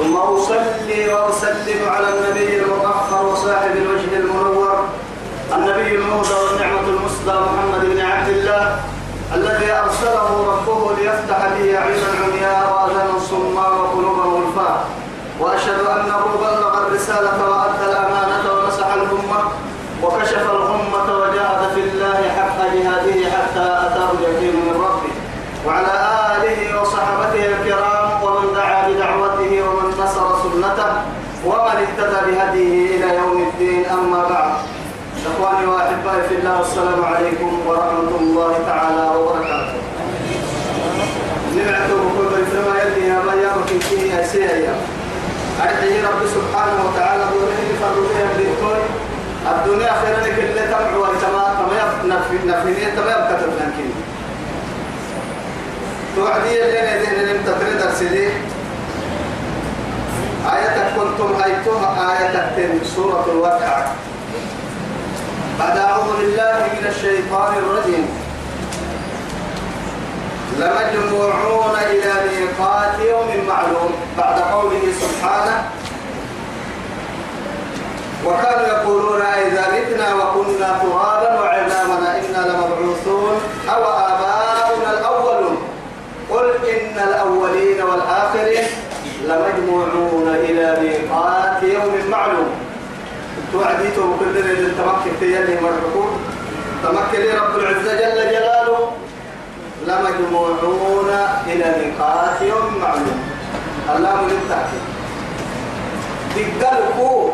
ثم أصلي وأسلم على النبي المطهر وصاحب الوجه المنور النبي المهدى والنعمة المسدى محمد بن عبد الله الذي أرسله ربه ليفتح به عينا عمياء وأذانا صماء وقلوبا غلفاء. وأشهد أنه بلغ الرسالة وأدى الأمانة ونصح الأمة وكشف الغمة وجاهد في الله حق جهاده حتى أتاه اليقين من ربه. وعلى آله وصحبه سنته ومن اهتدى بهديه إلى يوم الدين أما بعد. إخواني وأحبائي في الله السلام عليكم ورحمة الله تعالى وبركاته. نمعته كل إنما يلي يا ما يامك فيه يا سيئة. أدعي رب سبحانه وتعالى بوله فرده بالكل الدنيا خير لك اللي تمع ويتما تما نفنية تما يبكتب لكن توعدي اللي ندين لم تتري درسلي آية كنتم أيتها آية سورة الواقعة. بعد أعوذ بالله من الشيطان الرجيم. لمجموعون إلى ميقات يوم معلوم بعد قوله سبحانه. وكانوا يقولون إذا متنا وكنا ترابا وعظامنا إنا لمبعوثون أو آباؤنا الأولون قل إن الأولين والآخرين لمجموعون إلى ميقات يوم معلوم. توعديته كل اللي تمكن في يلي مرحكم تمكن رب العزة جل جلاله. لمجموعون إلى ميقات يوم معلوم. اللام للتأكيد تقلقوا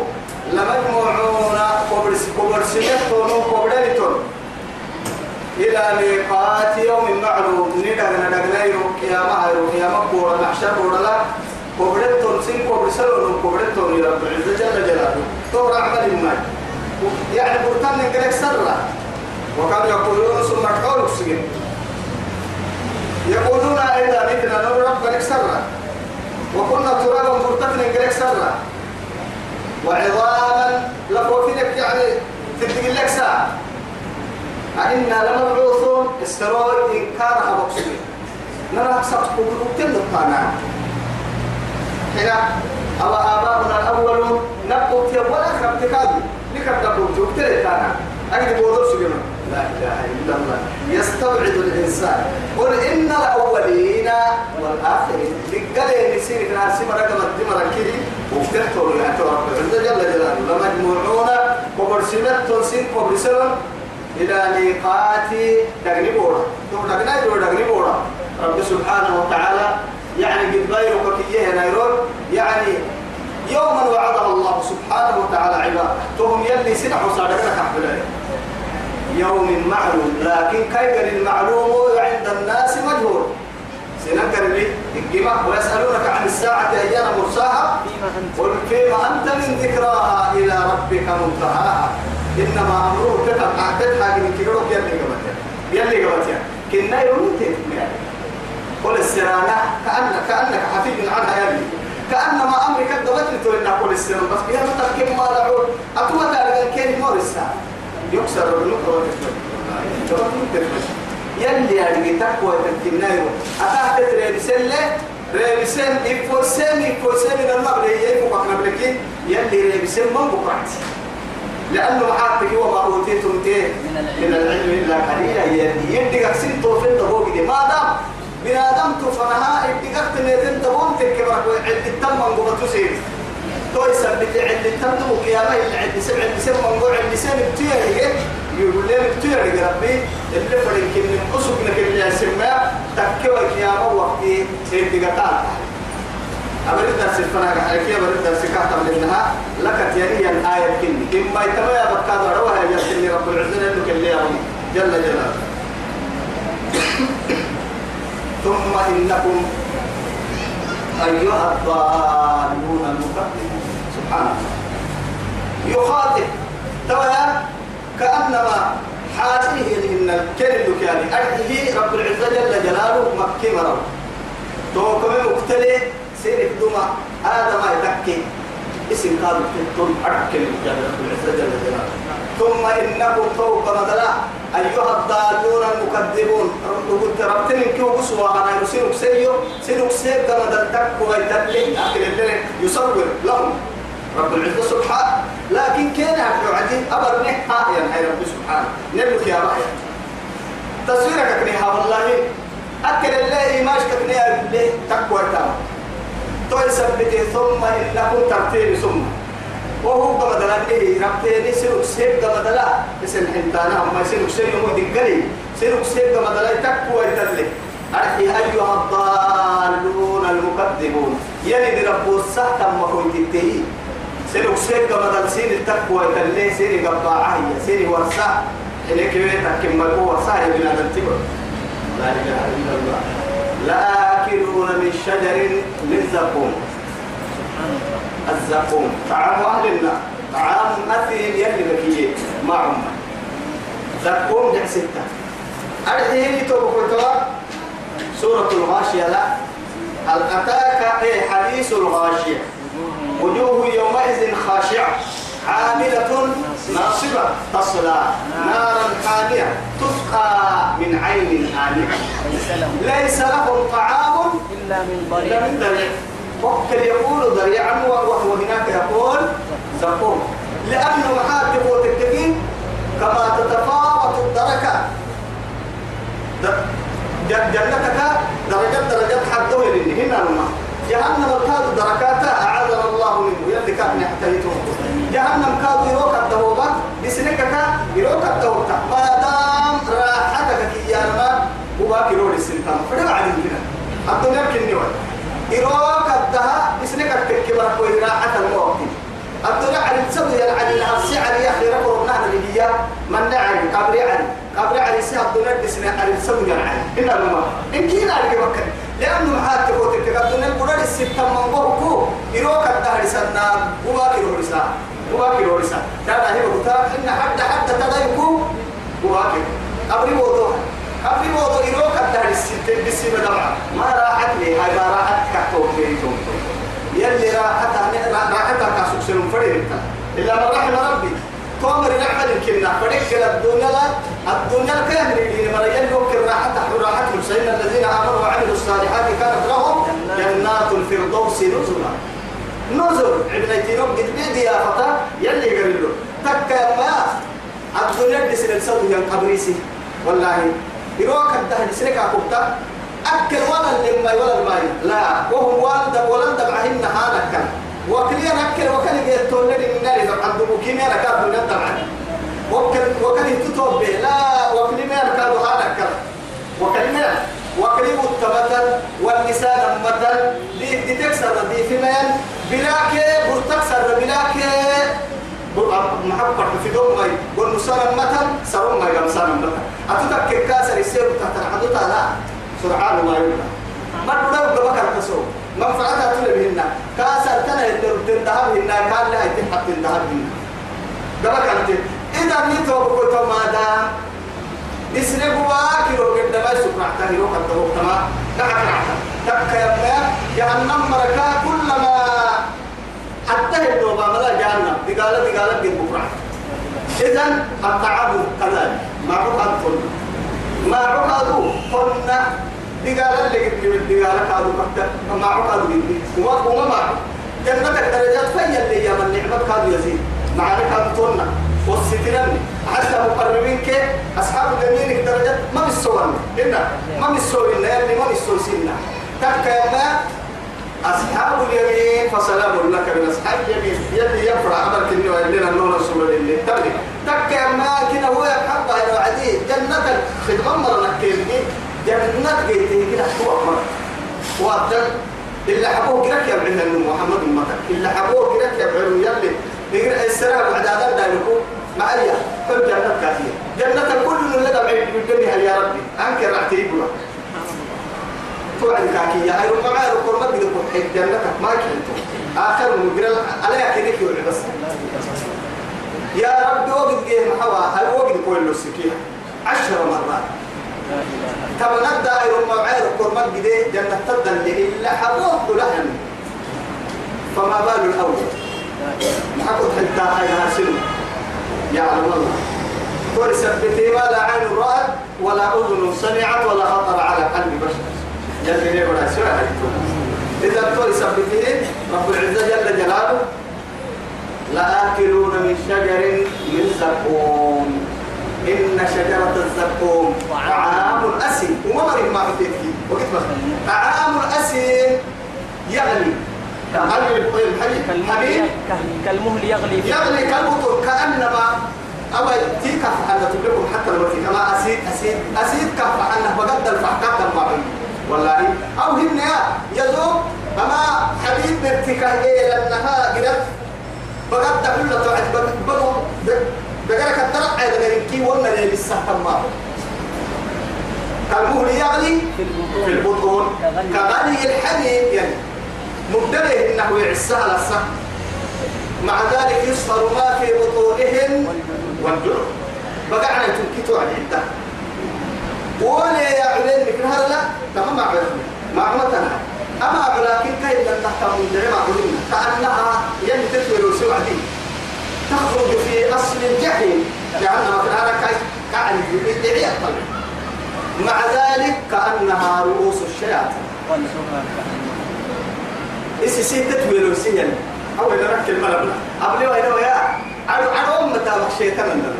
لمجموعون كبرس كبرسيتون كبريتون إلى ميقات يوم معلوم. ندغنا دغنايرو قيامة هيرو قيامة بورا محشر بورا لا كبريتون سين كبرسلون كبريتون يا رب العزة جل جلاله تور عمل الماء يعني برتان نقرأ سرة وكانوا يقولون ثم قولوا سجن يقولون إذا متنا نور ربك سرة وكنا ترابا برتان نقرأ سرة وعظاما لفوتنك يعني تدق لك ساعة أئنا لمبعوثون استرور إنكارها بقصير نرى سبق وكتن الطانا هنا أو آباؤنا الأول نبقوا في ولا كربت كاذب لكربت نبقوا وكتن الطانا أجد بوضوء سجنون لا إله إلا الله. يستبعد الإنسان. قل إن الأولين والآخرين. لقل يسير في ناس قمت مرة كذي. وفتحتوا يعني رب العزة جل جلاله. لمجموعون وبرسمت تنسين وبرسلون إلى ميقات دغنبورا ثم دغنا دغنبورا رب سبحانه وتعالى يعني قد وكيه نيرون يعني يوما وعده الله سبحانه وتعالى عباده. تهم يلي سنحوا صادقنا كحبلاي يوم معلوم لكن كيف المعلوم عند الناس مجهول. سنكر لي الجمع ويسألونك عن الساعة أيان مرساها. قل فيما أنت من ذكراها إلى ربك منتهاها. إنما أمره كتب أعتد حاجة من كيلو يلي قبتها يلي قبتها كنا يوم يعني قل السرانة كأنك كأنك حفيظ عنها يلي كأنما أمرك قبت لتولنا قل السرانة بس بها متكلم ما دعون أتوى تارغن كين مورسا يكسر النقر يلي يعني تقوى تكنايو أتاك تريبسل ريبسل إفوسين إفوسين من المغرب أقنا بلكين يلي ريبسل من بقرأت. لأنه معاتك وما أوتيتم من العلم. إلا قليلا. يدي قسين توفين تبوك دي. ما دام بنادم تفنها قسين تنين تبوك تكبرك وعد التم من قبطو سير توي سبت عد التم تبوك يا ما عد سبع عد سبع من قبط عد سبع بتيا يقول لي بتيا ربي. اللي فرق من قصب لك اللي يسمى تكوى كياما وقتي قطار أبرد درس الفناء عليك يا أبرد درس كاتب لأنها لك تياري الآية كني إما يتبع يا بكاد روها يا جل رب العزة إنك اللي يوم جل جلاله. ثم إنكم أيها الضالون المكذبون. سبحانه يخاطب. تويا كأنما حاله لهن الكلم يعني أرحه رب العزة جل جلاله مكي مرو تو كم مقتلي سير دما هذا ما يتكي. اسم قال تم أركل يعني رب العزة جل جلاله. ثم إنكم فوق مدلا أيها الضالون المكذبون قلت ربتني كيو بسوا أنا يسيرك سيو سيرك سير كما دلتك ويتلي أكل الليل يصور لهم. رب العزة سبحانه. لكن كان عبد عدي أبر نحا هاي رب سبحانه. نبلك يا رأي. تصويرك كنيها والله. أكل الله ماش كنيها بالله تقوى تام يثبت ثم إنكم ترتيب ثم. وهو كما دلني ربتني سيرك سير كما دلا اسم حنتانا أما سيرك سير يوم دقلي سيرك سير كما دلا تقوى تلي أرحي أيها الضالون المكذبون يلي رب السحت ما هو تتهي سيرك سير كما دل سير التقوى تلي سير قبعة هي سير ورسا إليك بيتك كم ملكو ورسا يا بنا ننتبه لا إله إلا الله. لآكلون من شجر من زقوم الزقوم. طعام أهل النار طعام أثيم يلي بكيه معهم. زقوم دع ستة. أرحيني توبكوا سورة الغاشية لا. هل أتاك إيه حديث الغاشية؟ وجوه يومئذ خاشعة. عاملة ناصبة تصلى. نارا حامية تسقى من عين آنية. ليس لهم طعام إلا من ضريع. وكل يقول ضريعا وهو هناك يقول زقوم. لأنه محاتب وتكتكين كما تتفاوت الدركة. جنتك درجات درجات حدوه لأن هنا لما جهنم الكاد دركاتها أعاذنا الله منه. يلي كان يحتاجه جهنم كاد يروك الدهوبة. بسنكك يروك الدهوبة. ما دام راحتك كي يارما وباكي رول السلطان. فده بعد كده الدنيا كني يروك الدها بسنكك تكبر كوي راحة الموت الدنيا على تسوي على العرسي على يحيى ركض نحن اللي من نعم قبري علي. قبري علي سي الدنيا بسنا على تسوي على إن الله إن كينا على كبكر لأنه محات تقول تك الدنيا قرر الستة من بوكو. سنة وباكي رو رسالة وباكي رو رسالة لا لا هي بقولها إن حد حد تدايكو. وباكي قبري موضوع قبري موضوع يروك الدهر الستة بسيبة دمعة. ما راحت لي. هاي ما راحت كحتوك بيتهم يلي راحتها راحتها كاسوك سنون فريد إلا من رحم ربي. تومر نعمل كنا فريق الدنيا لا الدنيا كامل اللي مرة يلوك راحتها راحتهم سيدنا الذين آمنوا وعملوا الصالحات. كانت لهم جنات الفردوس نزلا. نزل. ابن تيروب قد بيدي يا فتى يلي قال له تكا ما الدنيا دي سنة سوي قبريسي والله يروك الدهن سنك أكبتا أكل ولا اللي ولا الماي لا وهم والد ولد بعهن هذا كان. وكلي أكل وكل يتولد من النار إذا عبد مكين أنا كاد من الدمع وكل وكل تتوب به. لا وكل ما كاد هذا كان. وكل ما وكل متبتل والنساء متل دي دي تكسر دي في مان بلاك برتكسر بلاك محبة في دوم ماي والنساء متل سرهم ماي قمسان متل أتذكر كاسر يسير تحت الحدوثة لا سرعان ما يقول ما تقول بكر كسو منفعتها تقول بهن كاسر تنا تنتهى بهن كان لها يتحط تنتهى بهن بكر انت إذا نيتو بكتو ما دام اسنبوا كيلو قد ما يسكر حتى يروح الدوق تمام نعك نعك تك يا جهنم مركا كلما حتى الدوبا ملا جهنم. دقالة دقالة قد بكرة إذا التعب كذلك. عقد كله ما عقدوا قلنا دقالة اللي قد دقالة كادوا مكتب ما عقدوا قد وما ما جنتك درجات فيا اللي يا من نعمة كادوا يزيد. معنا كادوا تولنا والسترن. حتى مقربين كي أصحاب اليمين درجات ما بالسوان إنا ما بالسوان يعني ما بالسوان سنة تبقى ما أصحاب اليمين فسلام لك من أصحاب اليمين. يلي يفرع عمل كني ويلنا النور رسول الله تبقى تبقى ما كنا هو يحب إلى عديد جنة خدمة مرة نكيني جنة جيتي كده هو مرة وأبدل اللي حبوه كده يا ابن محمد المتك اللي حبوه كده يا ابن يلي بيقرأ السلام بعد هذا دايلكو معايا كل جنة كافية. جنة كل لدى بعيد. بالدنيا يا ربي؟ أنكر اعتيب له توعد كاكية هاي ربما ما يقول ما تقدر حيث جنتك ما كنتو آخر من قرأ على يكينك يا رب وقت جيه محوا هل وقت كل السكينة عشر مرات. تبنى الدائر ومعير كرمك جدي جنة تدن إلا حبوه لهم فما بال الأول؟ محقق حتى هاي هاسل يعلم الله. قل سبتي ما لا عين رأت ولا أذن سمعت ولا خطر على قلب بشر. يلي ليه ولا سؤال إذا قل سبتي رب العزة جل جلاله لآكلون من شجر من زقوم إن شجرة الزقوم طعام أسيم وما ما عرفت وقت طعام أسيم يغلي حبيب كالمهل يغلي في يغلي كالبطل كأنما أما تيك أنا تقولكم حتى لو في كما أسيد أسيد أسيد كف أنه بقدر الفحكات المعين والله. أو هن يزوم أما حبيب برتكاه إيه لأنها قدرت. بقدر كل توعد بقوا بقرك الترقع إذا كي ولا لي بالسهل ما. كالمهل يغلي في البطون. كغلي. الحليب يعني. مبتدئ إنه يعسها للصح مع ذلك يصهر ما في بطونهم والجر بقعنا تنكتوا على العدة ولا يا علين مثل هذا لا تمام عرفنا. معلومتنا أما ولكن كيف لن تحترم الدعاء معلومنا كأنها ينتفر سوعدي تخرج في أصل الجحيم. في هذا كيف كأن يدعي مع ذلك كأنها رؤوس الشياطين. إسي سي تتويل وسيان أو إذا ركت الملبنا أبلي وإذا ويا عدو عدو أمة تابق شيطان عندنا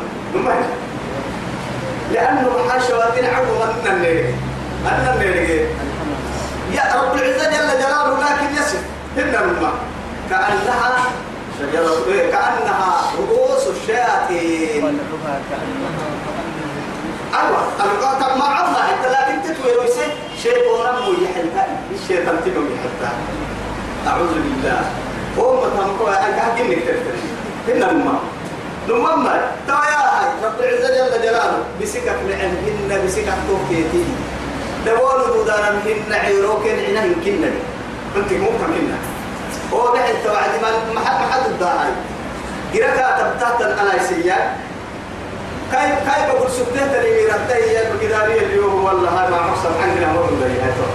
لأنه حاشوات عدو أن النيري أن النيري يا رب العزة جل جلاله لكن يصف هن الماء. كأنها كأنها رؤوس الشياطين. طلعها كأنها أيوة القاطع مع الله أنت لكن تتويل ويسي شيطان مو يحلها. الشيطان تنو يحلها. أعوذ بالله. هم تنقوا. أنك هجين نكتر هنا الماء. لما ترى يا هاي رب العزة جل جلاله بسكك لعنهن بسكك توكيتي. دول دودانا مهن عيروكين عنا يمكننا أنت مو كمكننا هو ده انت وعد ما حد ما حد الداعي جركا تبتات أنا يسيا كاي كاي بقول سبتة اللي رتاي بقداري اليوم والله هاي ما حصل عندنا مر ولا هي تو.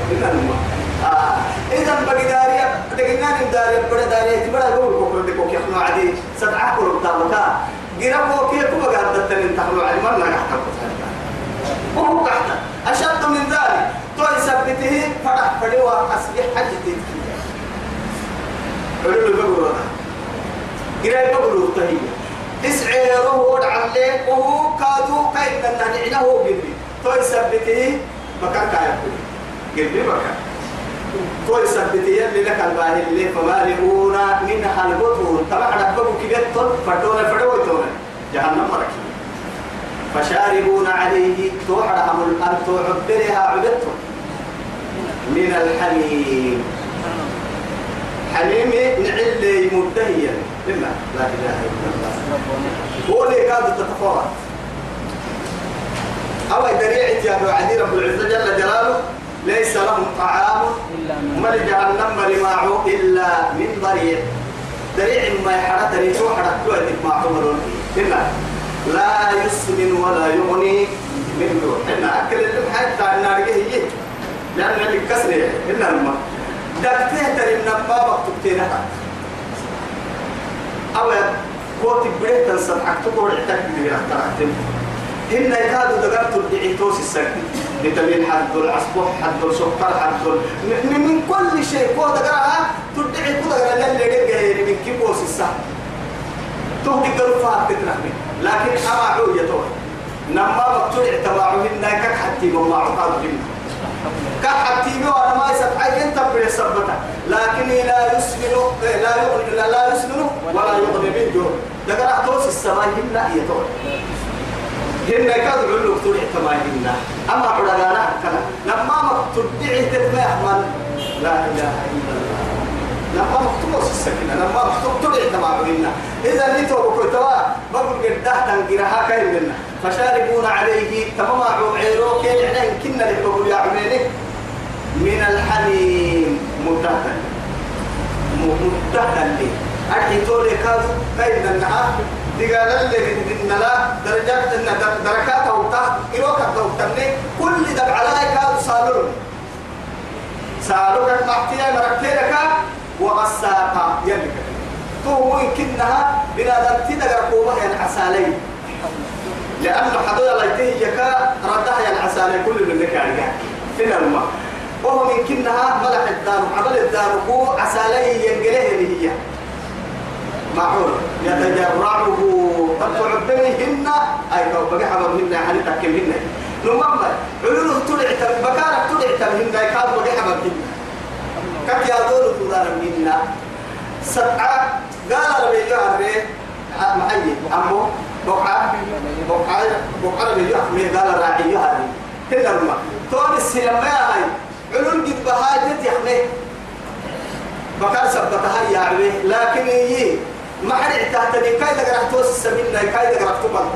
آه. إذا بقداري دقينا نداري بڑا داري تبڑا قول كوكو دكو كي إحنا عادي سبعة كل بتاعك جركو كي كوبا قاعد تتنين تحلو على مرنا قاعد وهو قاعد أشد من ذلك. توي سبته فرح فدوا أصبح حجتي البقر هذا قراي بقر تهي. اسعيره ودع عليه وهو كادو كيف نحن هو قلبي توي سبته مكان كايا قلبي مكان. توي سبته يلي لك الباهي اللي فمالئون منها البطون طبعا ربكم كبير فردونا فردونا جهنم مركي. فشاربون عليه توحرهم الأرض تعبرها عبدتهم من الحميم حميم نعل مبتهيا لما لا إله إلا الله. هو اللي كاد تتفاوت أو دريعة يا عدي رب العزة جل جلاله. ليس لهم طعام إلا من مل جهنم رماعه إلا من ضريع دريع ما يحرق دريع وحرق تؤدي ما عمرون إلا لا يسمن ولا يغني من جوع إحنا أكل حتى النار هي لأن اللي كسر إلا الماء دكتيه تري من بابك تبتينها أو كوتي بريت تنسب حكتور عتك بيها ترى هن يكادوا دقرت الدعي توس السكن فيتامين حد العصبح حد السكر حد من, من كل شيء. كو دقرها تدعي كو دقرها للي رجع من كيبوس السهم تهدي قلوبها تتنحني لكن أما عوية توه. نما مقتول اعتباعهن كك حتى ما عقابهن كك حتى ما ما يسبحي أنت بيسبتا لكن لا يسمن لا يغني لا, يسمن ولا يغني من جوع دقرا توس السماء. هن هي توه. هن كادوا علو مقتول اعتباعهن أما عدنا كلا نما مقتول دعي تتبع لا إله إلا الله. لما مكتوب السكينة لما مكتوب تدعي تمامنا إذا نيتو بكتوا بقول قد تنقرها كاين منا فشاربون عليه تمام عيرو كين يعني كنا اللي بقول يا عميني من الحميم متهدن متهدن لي أرحي تولي كادو كاين النهار دقال اللي إن لا درجات إن در- دركات أو تا إروك أو كل دب على كاد سالون سالوك معتيا مركتيرك وغساقا يلك تو يمكنها بنادم تدقر قومها العسالي لأنه حضر الله يتهيك ردها العسالي كل من لك يعني فين الماء وهو يمكنها ملح الدار عمل الدار هو عسالي ينقله هي معقول يتجرعه تطلع بينهن أي كو بقى حبر هن يعني تكلمهن نمم علوله تم بكارك تلع تم هن كاد بقى حبر هن كك يا دور تدار منا سبعة. قال ربي جهر معي أمو. بقعة. بقعة. بقعة ربي جهر قال راعي جهر كل ما تون السلام يا هاي. علول قد بهاي تتيحمي بكار سبتها يا عبي لكن يي ما حد اعتهتني كاي دقرح توس السبيل كاي دقرح تبال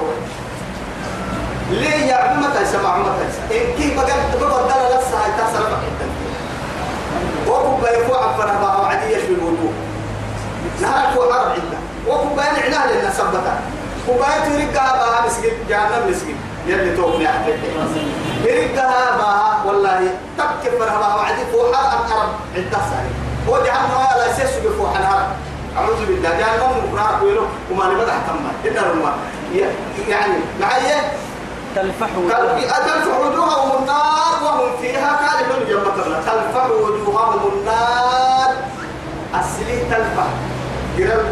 ليه يا عبي ما تنسى مع ما تنسى. إن كي بقى؟ بقدر لسه هاي تحصل بحثا وكم بيفوع عفنا بها وعدي يشبه الوجوه. نهارك هو عرب عندنا وكم بيان عناه لنا سبتا كوبايت يرقها بها مسجد جهنم مسجد يلي توقني أحبك يرقها بها والله. تكفر بها وعدي فوحا أقرب عدة ساري هو جهنم لا يسيس بفوحا نهار. أعوذ بالله. جهنم مقرار ويلو وما نبدأ تما إلا رما يعني معي. تلفح تلفح وجوههم النار وهم فيها كالحون جنة تلفح وجوههم النار. أسلي تلفح. قرب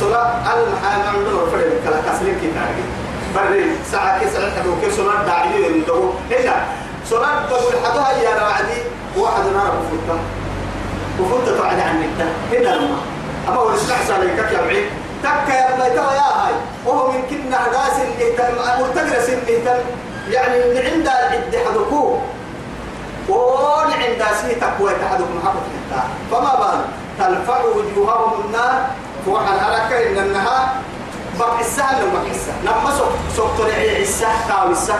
صلاة المحامة عندنا رفض كلا كسلين كتاري بري ساعة كسر حدو كسر داعي يندو هنا صلاة تقول حدوها يا رعدي. واحد نار بفوتة بفوتة تعالى عن التا هنا لما. أما هو الإسلام سالك يا بعيد تك يا ابن يا هاي. وهو من كنا هداس اللي مرتقرس اللي يعني من عند العد حدكوه ون عند سي تقوى تحدك محبط حتى. فما بال. تلفع وجوههم النار. فوح الحركة إن النهار بقى السهل لما حسة لما سوق سوق طلع السه كاو السه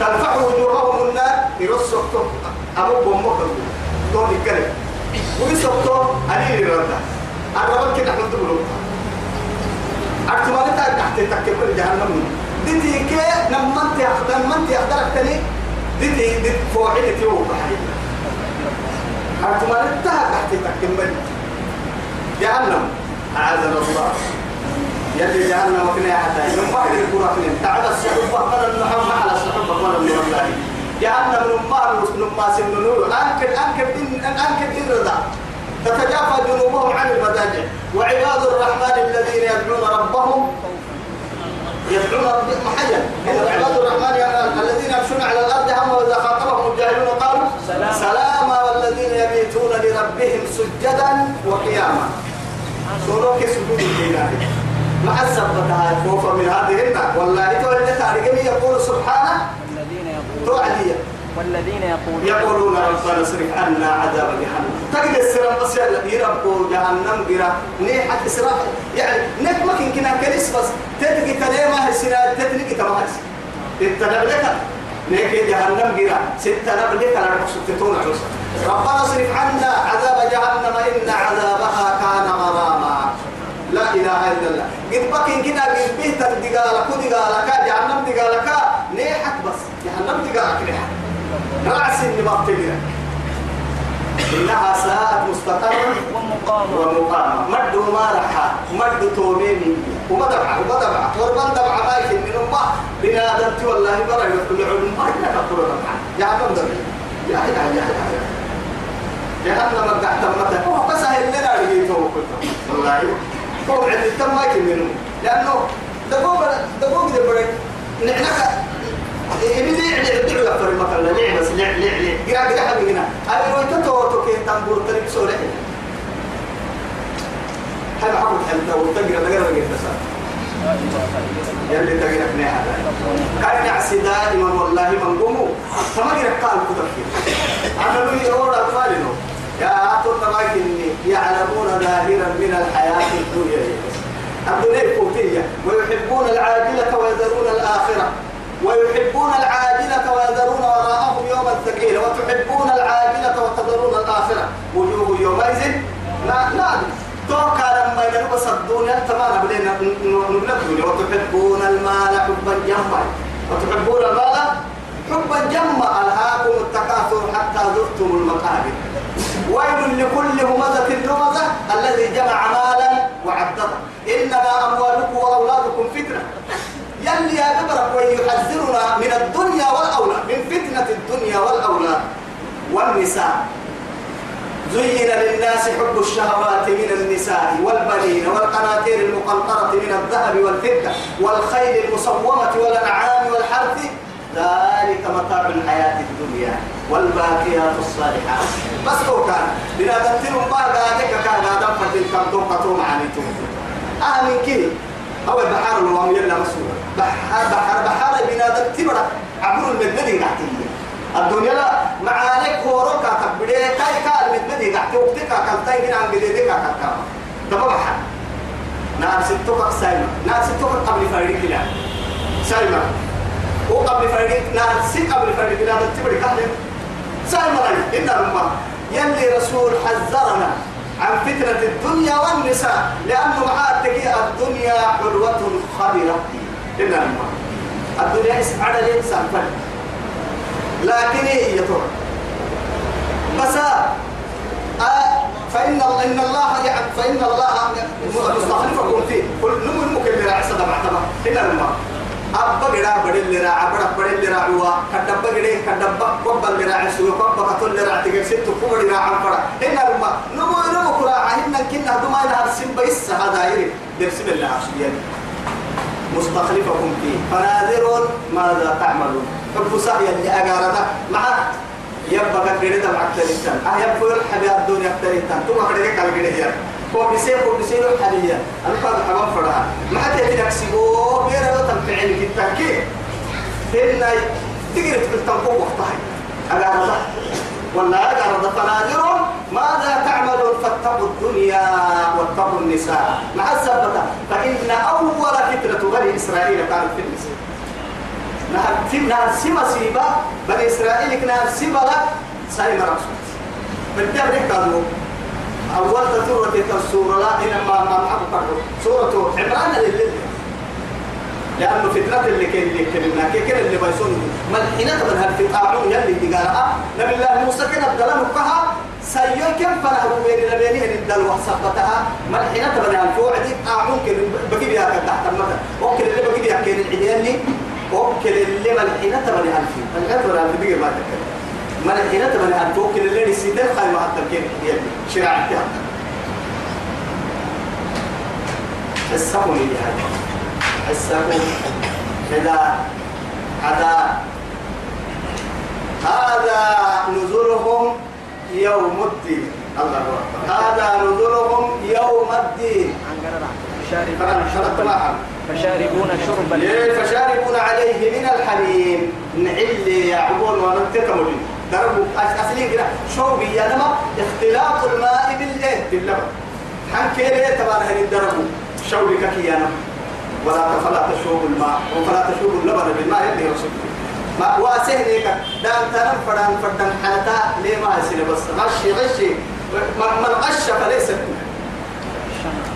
تلفع وجوههم النار. يرص سوق بومك دون الكلام ويسوق أني يرد الرب كده نحن تقولوا أكتمال تحت تكبر جهنم. دتي كي نمنت يخدم نمنت يخدرك تاني دتي دت فوعي دتي وبحري أكتمال تحت تكبر جهنم. الله يلي جهنم وكنا حتى من بعد الكرة تعب الصحبة. قال النحو على الصحبة. قال الله جهنم نمار نماس النور أنكر أنكر دين أنكر دين رضا. تتجافى جنوبهم عن المضاجع وعباد الرحمن الذين يدعون ربهم يدعون ربهم محيا عباد الرحمن الذين يمشون على الأرض هم وإذا خاطبهم الجاهلون قالوا سلام. سلاما والذين يبيتون لربهم سجدا وقياما. سولوك سجود الإله مع السبتها خوفا من هذه والله تولد تاريخ يقول سبحانه والذين يقولون توعديه والذين يقولون يقولون ربنا اصرف عنا عذاب جهنم. تجد السلام بس يربو جهنم جرا نيحة إسراف يعني نك ما كن كنا كنيس بس. تتجي كلمة السنة تتني كتماس التنبلك نيك جهنم جرا ستة نبلك على رخصة تون عروس. ربنا اصرف عنا عذاب جهنم. إن عذابها كان غراما. لا إله إلا الله. قد بكين كنا الدقالة كدقالة كا جهنم دقالة نيحة بس جهنم دقالة نيحة رأس النبطية إنها ساءت مستقرا ومقامة. ومقامة. مد ما رحى مد توميني وما دبعة وما دبعة وربان دبعة ما يكن من أمة. بنادمت والله برا يقول علم ما كفر دبعة يا عم يا يا يا يا جهنم قاعد تمتك هو بس هي اللي أنا لقيته كله والله. هو عند التم ما منه لأنه دقوق دقوق دبرك نحن إيه ليه ليه ليه يفر مثلا ليه بس ليه ليه ليه؟ قاعد قاعد هنا. أنا لو أنت تو تو كي تنبور تريك سوري هذا حقول حلتا وتقرا تقرا تقرا بس يلي تقرأ في هذا كان يعسي دائما والله من قوموا فما قرأ قال كذا أنا لو يقول أطفالنا يا أطول تباكني يعلمون ظاهرا من الحياة الدنيا. الدنيا فوتية. ويحبون العاجلة ويذرون الآخرة. ويحبون العاجلة ويذرون وراءهم يوما ثقيلا وتحبون العاجلة وتذرون الآخرة. وجوه يومئذ لا نادي توكا لما ينبس الدنيا. تمام بدينا نبلغ وتحبون المال حبا جما وتحبون المال حبا جما ألهاكم التكاثر حتى زرتم المقابر. ويل لكل همزة لمزة الذي جمع مالا وعدده. إنما أموالكم وأولادكم فتنة. يلي يا ببرك ويحذرنا من الدنيا والأولاد من فتنة الدنيا والأولاد. والنساء. زين للناس حب الشهوات من النساء والبنين والقناطير المقنطرة من الذهب والفضة والخيل المصومة والأنعام والحرث ذلك متاع الحياة الدنيا والباقيات الصالحات بس هو كان بلا تنتم ما قادك كان فتل كم توقتوا معنيتم أهل كده أو البحر الوام يلا مسؤول. بحر بحر بحر بنا تبرك عبر المدني قاعدين الدنيا لا. معانك هو ركع تبدي كاي كال مدني قاعد وقتك كان تاي هنا عن كان كان تبغى بحر نار ستوك سايما. نار ستوك قبل فريق كلا سايما. وقبل فريق نار ست قبل فريق كلا تبرك كهل سايما إن الله يلي رسول حذرنا عن فتنة الدنيا والنساء لأنه تجي الدنيا حلوة خبيرة. إن الله الدنيا على الإنسان فرق لكن هي ترى؟ بس آه فإن الله إن الله يعني فإن الله مستخلفكم فيه. كل نمو المكبر عسى دمع إن الله أبا جرا بدل اللي راع بڑا بدل اللي راع هو كدبا جري كدبا قبل اللي راع سوى قبا كتول راع تجيب ست كبر اللي راع بڑا إن الله نمو نمو كلا عهنا كنا دما إلى هرسين بيس هذا يري. درسم الله عشان مستخلفكم فيه. فناظر ماذا تعملون؟ حب سعي اللي أقارنا مع يبقى كده مع التريتان أه يبقى الحبيب الدنيا التريتان ثم كده قال هو بيسير هو بيسير الحبيب أنا قاعد حمام فرها ما حتى تنكسبه غير لو تنفعل بالتأكيد هنا تقدر تقول وقتها أقارنا ولا أقارنا فناظر ماذا تعملون؟ فاتقوا الدنيا واتقوا النساء. مع السبتة فإن أول فتنة بني إسرائيل كانت في النساء. نهر سيما سيبا بني إسرائيل نهر سيبا لا سايما رسول بالتالي رحكا أول تطورة السورة لا إنما ما معه سورة عمران لله لأنه فتنة اللي كان اللي كلمنا كي اللي بيسون ملحنة من هالفتاعون يلي دي آه نبي الله موسى كان أبدلا نقها سيون كم فنه بين لبينه الدل وحسبتها ملحنة من هالفوعد آه ممكن بقي بيها كان تحت المثل ممكن اللي بقي بيها كان العيال ممكن اللي ملحنة من هالفي ملحنة من هالفي بقي ما تتكلم. من هالفي ممكن اللي نسيتين خايم حتى كان العيال شرعتها حسهم لي هذا. حسهم كذا هذا هذا نزلهم يوم الدين. الله أكبر. هذا نزلهم يوم الدين. شاربون فشاربون شرب فشاربون عليه من الحميم نعل يعبون وننتقم دربوا أصلي كده. شوبي يا نما؟ اختلاط الماء بالايه باللبن. حنكي ليه تبارك الدربوا شوبي ككي يا نما؟ ولا فلا تشوب الماء. وفلا تشوب اللبن بالماء يدي رسول ما واسهنيك دان تنم فدان فدان حنتا ليه ما يصير بس؟ غشي غشي. من غش فليس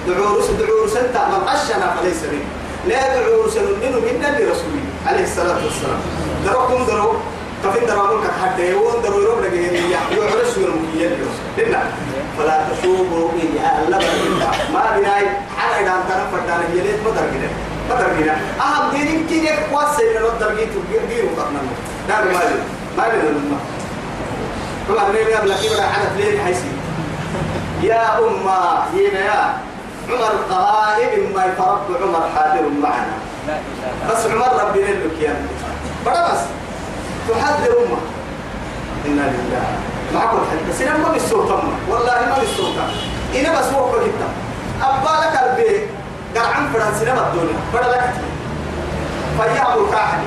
دعورس دعورس انت من غشنا فليس منه. لا دعورس منه منا لرسوله عليه الصلاة والسلام. دروكم درو. كفين درامون كحد يوون درو يروح لقيه يعرس يرمي لرسول فلا تشوبوا إياه اللبن ما بناي. حالا إذا أنت نفردان يليت مدر كده. مدر كده. أهم دينين كده قواسي من مدر جيتو جيرو قرنا دار مالي مالي للماء طبعا نبي أبلا كبرا حدث ليه حيسي. يا أمة ينا يا. عمر قائم ما يفرق عمر حاضر معنا. بس عمر ربنا لك يا بس. تحذر أمة. إنا لله. معكم حتى سنة ما بالسوق والله ما بالسوق إنا بس وقت جدا. أبا لك البيت عن فرنسا سنة الدنيا بڑا لك فيعبوا كاحد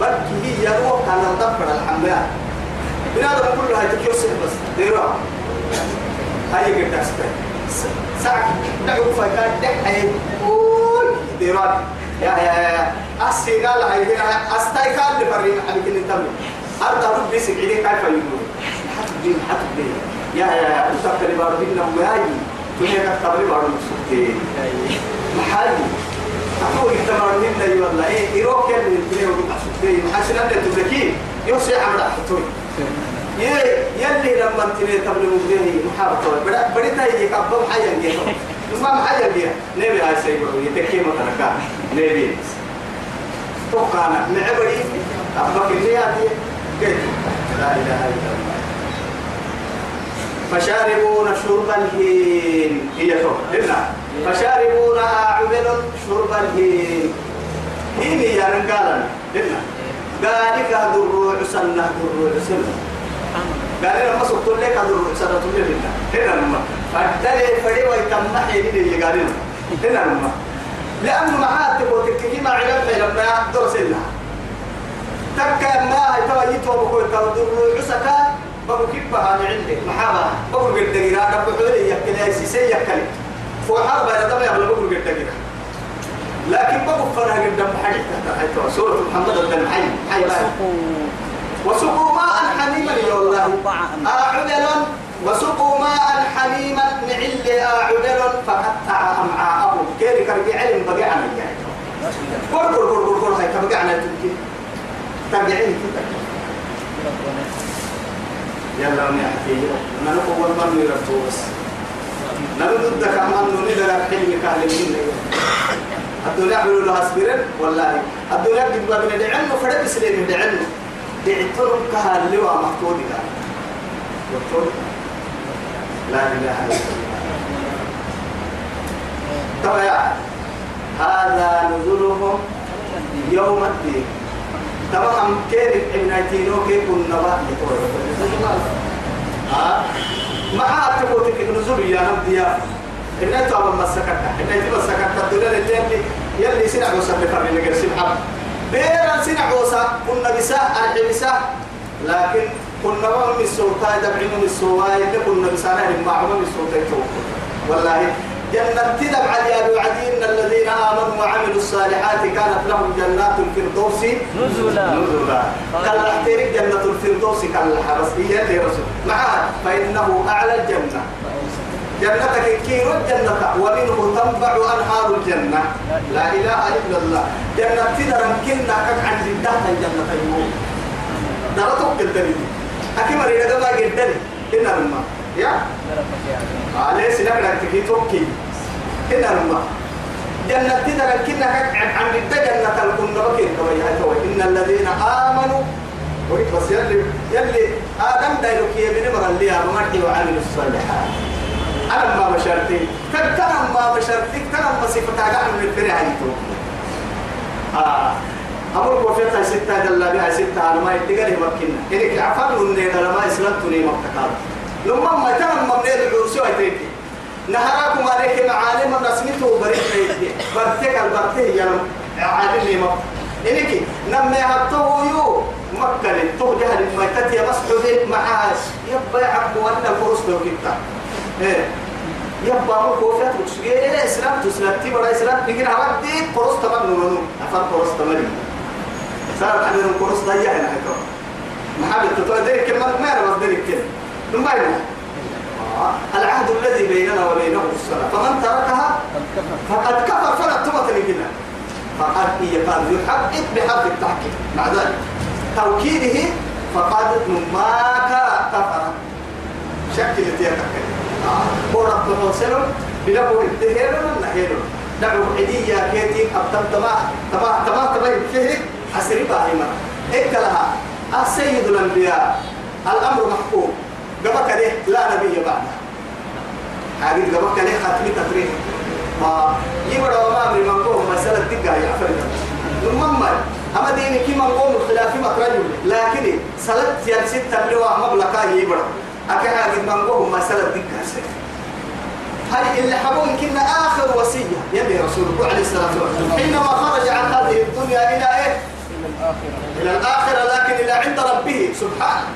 بركي هي روح كان الضفر الحمد لله بنادم كله هاي تكيوسف بس. ديروا. هاي قد تسبح ساعة. دعوا فكان دحي قول. ديرات يا يا يا أسي قال هاي هنا أستاي قال لفرين حبيك نتمي أرضى ربي سكعيني كيف يقول حتى بين حتى بين يا يا يا أنت كلمة ربنا وياي تنيك التبري بارو مقصودين محالي أقول التمر من أي والله. إيه إيروك اللي تنيه ومقصودين محاسن أن تبكي؟ يوسع عمر أحطوي يلي لما تنيه تبري مقصودين محارة بدا بدي تايجي كبب حيا جيتو ما محيا جيه نبي هاي سيبرو يتكي متركا نبي. توقعنا. معبري أبقى اللي هذه كيف؟ لا إله إلا الله. فشاربون شرب الهين. هي شرب. فشاربون أعمل شرب الهين. هين يا رجالا لنا. ذلك الدروع سنة دروع سنة. قال لنا ما سقط لك الدروع سنة لنا هنا لما فدل فدي ويتمحي من اللي قال هنا لما لأنه معاه تبغى تكتي ما علم لما درس لنا تكا ما هي توا يتوا بقول توا دروع سكا بقول كيف بها عندك محابة بقول قد تجرا رب حولي يكلي أي سي يكلي فوحار بين دم يبغى بقول قد تجرا لكن بقول فرها قدام حاجة تحت سورة محمد بن حي حي وسقوا ماء حميما يا الله. أعدل وسقوا ماء حميما نعل أعدل فقطع أمعاءهم. كيري كربي علم؟ بقي عن الجاي. قر قر قر قر قر هاي كبقي عن التركي ترجعين كده يلا من يحكي ننقو والمن يرفو بس ننقو ضدك أمان ندر حلمك أهل الدنيا عملوا لها سبيرن والله. الدنيا قد بين دعنا فرد سليم دعنا دعتهم كهال لوا محطوطي كان لا إله إلا الله. طبعا هذا نزلهم يوم الدين. طبعا كيف إبن عتينو كيف بقى ها؟ ما تقول نزول يا نبدي إن أنت أبغى مسكتة إن أنت مسكتة الدنيا اللي يلي وسا بفرد اللي قرسي محب بيرا سنع وسا كنا بسا الحبسا لكن كنا ما من السلطة دبعين من اللي كنا بسانا لما من السلطة والله جنة تدب على وعدين الذين آمنوا وعملوا الصالحات كانت لهم جنات الفردوس نزلا. نزلا. قال احترق جنة الفردوس قال حرس. هي رسول. معها فإنه أعلى الجنة. جنتك كيرو الجنة ومنه تنبع أنهار الجنة. لا إله إلا الله. جنة تدر كنا كك عن جدة الجنة يوم درتك الدليل أكيد مرينا ما جدني إنما الماء يا؟ عليه سنك لك تكي توكي هنا لما جنة تدر كنا عن جدة جنة كما يهتوي إن الذين آمنوا. وريك بس يلي يلي آدم دايلوك يبني مرة اللي أمرتي وعملوا الصالحات. أنا ما بشرتي كتنا ما بشرتي كتنا ما صفتها قاعد من الفرع آه. أقول وفيتها ستة دلا بها ستة على ما يتقال مكنا إنك عفر من لما إسلمتني مبتكار. لما ما تنا ما من العرس ويتريكي نهاركم عليك معالم رسمته بريد برتك البرته يا عالم ما إنك نما هتو يو. مكة تو جهل ما تتي مسحوب معاش يبقى عبد وأنا الفرس لو كنت. إيه. يبقى مو كوفيات وتشجع إيه إسلام تسلم تي برا إسلام؟ نيجي نعرف دي فرس تمام نونو. أفر فرس تمام. صار عندنا فرس ضيع هنا هكذا محبة تطلع ذلك كلمة ما أنا بس ذلك كلمة. ثم بعدين العهد الذي بيننا وبينه الصلاة فمن تركها فقد كفر. فلا تمت لكنا فقد هي قال يحقق بحرف التحقيق. مع ذلك. توكيده فقد ما كفر. شكل تيتك ورب محسن بلغو الدهير والنهير دعو عدية كيتي أبتم تما تما تما تما فيه عسري باهما إكلها السيد الأنبياء الأمر محكوم قبك ليه لا نبي بعد حاجة قبك ليه ختمي تفريح ما يبرا وما أمري من قوم مسألة دقة يا فرد ثم أما ديني كي من قوم الخلاف مكرج لكن سلت يا ستة بلوا مبلغا يبرا أكي حاجة من قوم مسألة دقة هل اللي حبون كنا آخر وصية؟ يبي رسول الله عليه الصلاة والسلام. حينما خرج عن هذه الدنيا إلى إيه؟ إلى الآخرة لكن إلى عند ربه سبحانه.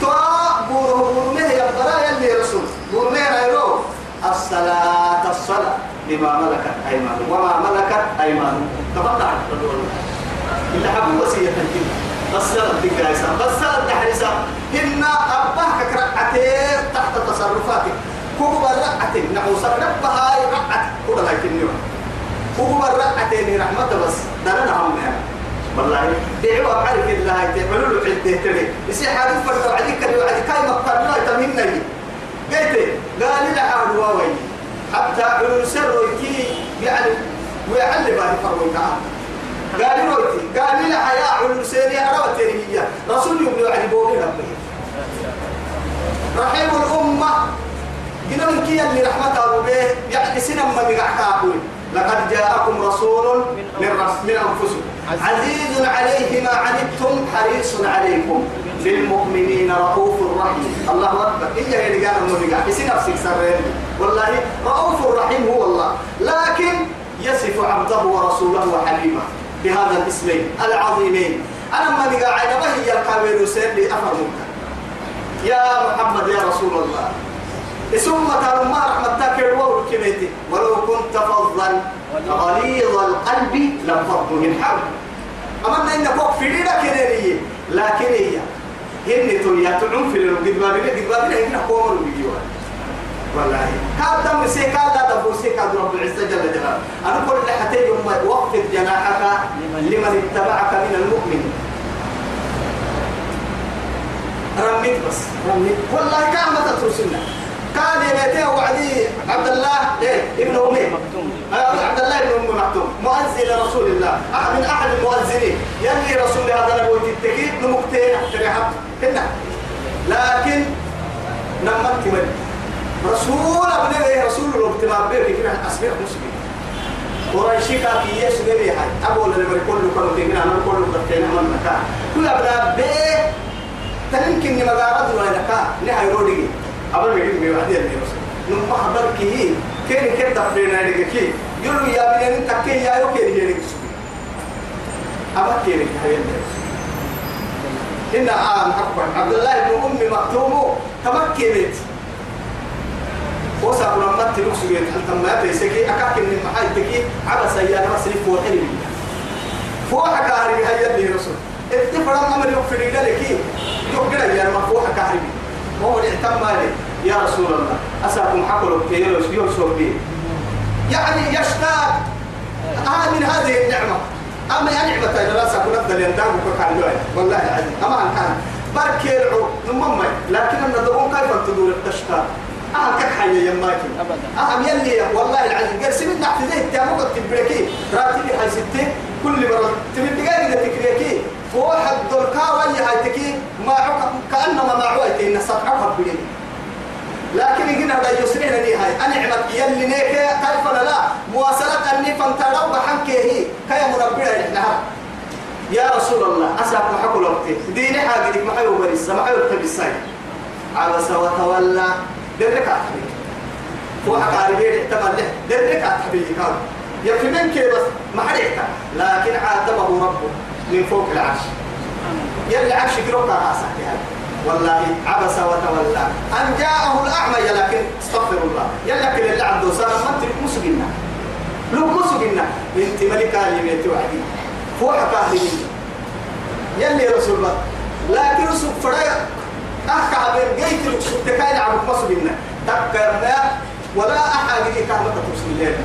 توا بوره بورمه يبقى يلي رسول. بورمه غيره الصلاة الصلاة بما ملكت أيمانه. وما ملكت أيمانه. تفضل. اللي حبوا وصية الدين الصلاة تقايسا الصلاة تحرسا هن أباك كرقعتين تحت تصرفاتك. كوكو برعت نعوسك هاي رعت كودا هاي كنيوم كوكو برعت رحمة بس دلنا هم يعني والله دعوة بعرف الله تعملوا له عدة تري. يصير حادث فرد عليك اللي وعدي كاي مقتل لا تمهمنا لي. قلت قال لي عاد واوي. حتى علو سر يعني ويعلم هذه فرويتها قال رويتي قال لي حياة علو سيري أروى تريهية رسول يبني وعدي بوغي ربه رحيم الأمة. من كي اللي رحمته به يعني سنة ما بقعكاكوي لقد جاءكم رسول من, من أنفسكم. عزيز عليه ما عنتم حريص عليكم. للمؤمنين رؤوف رحيم. الله أكبر. إيه هي قال المبقى حسين نفسك سرين والله رؤوف رحيم هو الله. لكن يصف عبده ورسوله وحبيبه. بهذا الاسمين العظيمين. أنا ما بقى عينه هي الكاميرو سير أفهمك. يا محمد يا رسول الله. ثم قالوا ما رحمة تاكل كميتي ولو كنت فظا غليظ القلب لانفضوا من حولك أما إن فوق في ليلة لكن هي هن تولي تعون في ليلة قد بابنا قد بابنا هنا قوموا بيجوا والله. كاد دم سيكا لا دبو سيكا رب العزة جل جلاله. أنا كل حتى يوم وقف جناحك لمن؟ اتبعك من المؤمنين رميت بس. رميت. والله كان ما تترسلنا كان يبيته وعدي عبد الله إيه ابن أمي. آه، عبد الله بن أم مكتوم. مؤذن رسول الله. من أحد المؤذنين. يلي رسول هذا نبوي التكيد نمكتين تريحت هنا. لكن نمت من رسول ابن إيه رسول الابتماع بيه كنا أسبيع مسلم قريشي كاكي يسوع بيه هاي أبو بيقول له كانوا تيجي أنا بقول له كتير من مكان كل أبدا بيه تنمكن مغارات ولا نكا. نهاي رودي أبل مين مين وعدي اللي رسول نم خبر كي. كين كين تفرينا لك كي. يقولوا يا بني أنت كي يا يو كين يلك أبل كين هاي اللي إن آم أكبر. عبد الله بن أم مكتوم. تمكنت. وسأقول لما تلوك سجيت أنت ما تيسكي أكاك من محاي تكي عبس يا رسل فوق حلمي فوق كاري هاي اللي رسول. اتفرم أمر يغفر لك يقول يا مفوح كاري وهو الاعتم مالي. يا رسول الله أساكم حقلوا كي يوسف بي يعني يشتاق. آه من هذه النعمة. أما يا نعمة إذا لا سأكون أفضل يندام وكان جوي والله العظيم أما أن كان. برك يلعو نمم لكن دعون كيف تدور التشتاق؟ كك حي يماكي أبداً. أهم يلي والله العظيم قرسي من نحت زي التامو قد تبريكي. راتبي هاي ستة. كل مرة تبي دقائق إذا تكريكي فواحد دولكا ويا هاي تكي ما كأنما ما عويتي إن سطعها بدين لكن يجينا لا يسرين لي هاي. أنا عمت يلي نيك كيف لا؟ مواصلة أني فانتلو بحنك هي. كي مربينا إحنا يا رسول الله أسألك محكو لوقتي. ديني حاجة ما حيو بريس ما حيو تبساي عبس وتولى درك أحبي فوحك عاربين احتمل له درك أحبي كان. من كي بس ما حريك لكن عاتبه ربه من فوق العرش. يلي عرش كروكا راسك والله عبس وتولى. أن جاءه الأعمى لكن استغفر الله. يلا كل اللي عنده صار ما ترك مسجنا لو مسجنا انت ملكة يميت وعدي. فوحك أهلي يلي رسول الله. لكن رسول فريق أحكى بين جيت رسول تكاين عبد مسجنا تكرنا ولا أحد يجي كهمة ترسل الله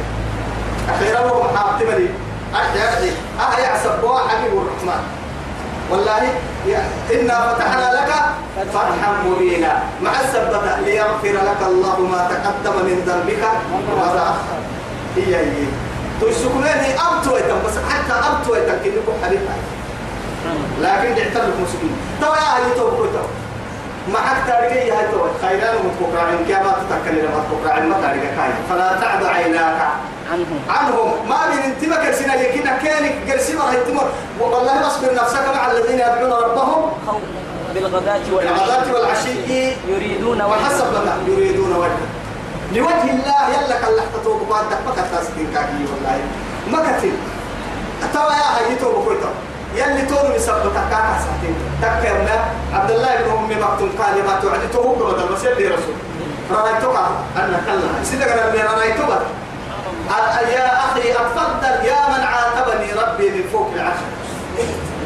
أخيرا هو محاطبني أحيا أحيا عصبوا حبيب الرحمن. والله إنا فتحنا لك فتحا مبينا. مع السبتة ليغفر لك الله ما تقدم من ذنبك. وما تأخر هي. هي تسكنني أبتو يتم بس حتى أبتو يتم كنكم حبيبها لكن اعتبرك مسلمين. تو يا هاي تو ما حد تاريخي هاي تو خيران متوقع إن كما تتكلم لما تتوقع ما تاريخ كاي فلا تعد عيناك. عنهم. عنهم. ما من انتبه كرسنا يكينا كانك كرسنا هاي تمر. والله أصبر نفسك مع الذين يدعون ربهم. بالغداة والعشي. والعشي. يريدون وحسب وجهه. لما يريدون وجهه. لوجه الله يلا كان توب بعد ما كتاسكين كاكي والله. ما كتير توا يا هاي كويتا يلي تون يسبب تكاكا ساعتين تكرنا عبد الله بن ام مكتوم قال ما توعد توب بدل بس يلي رسول. رأيتك أن كلا. سيدك أنا رأيتك. يا أخي أتفضل يا من عاتبني ربي من فوق العرش.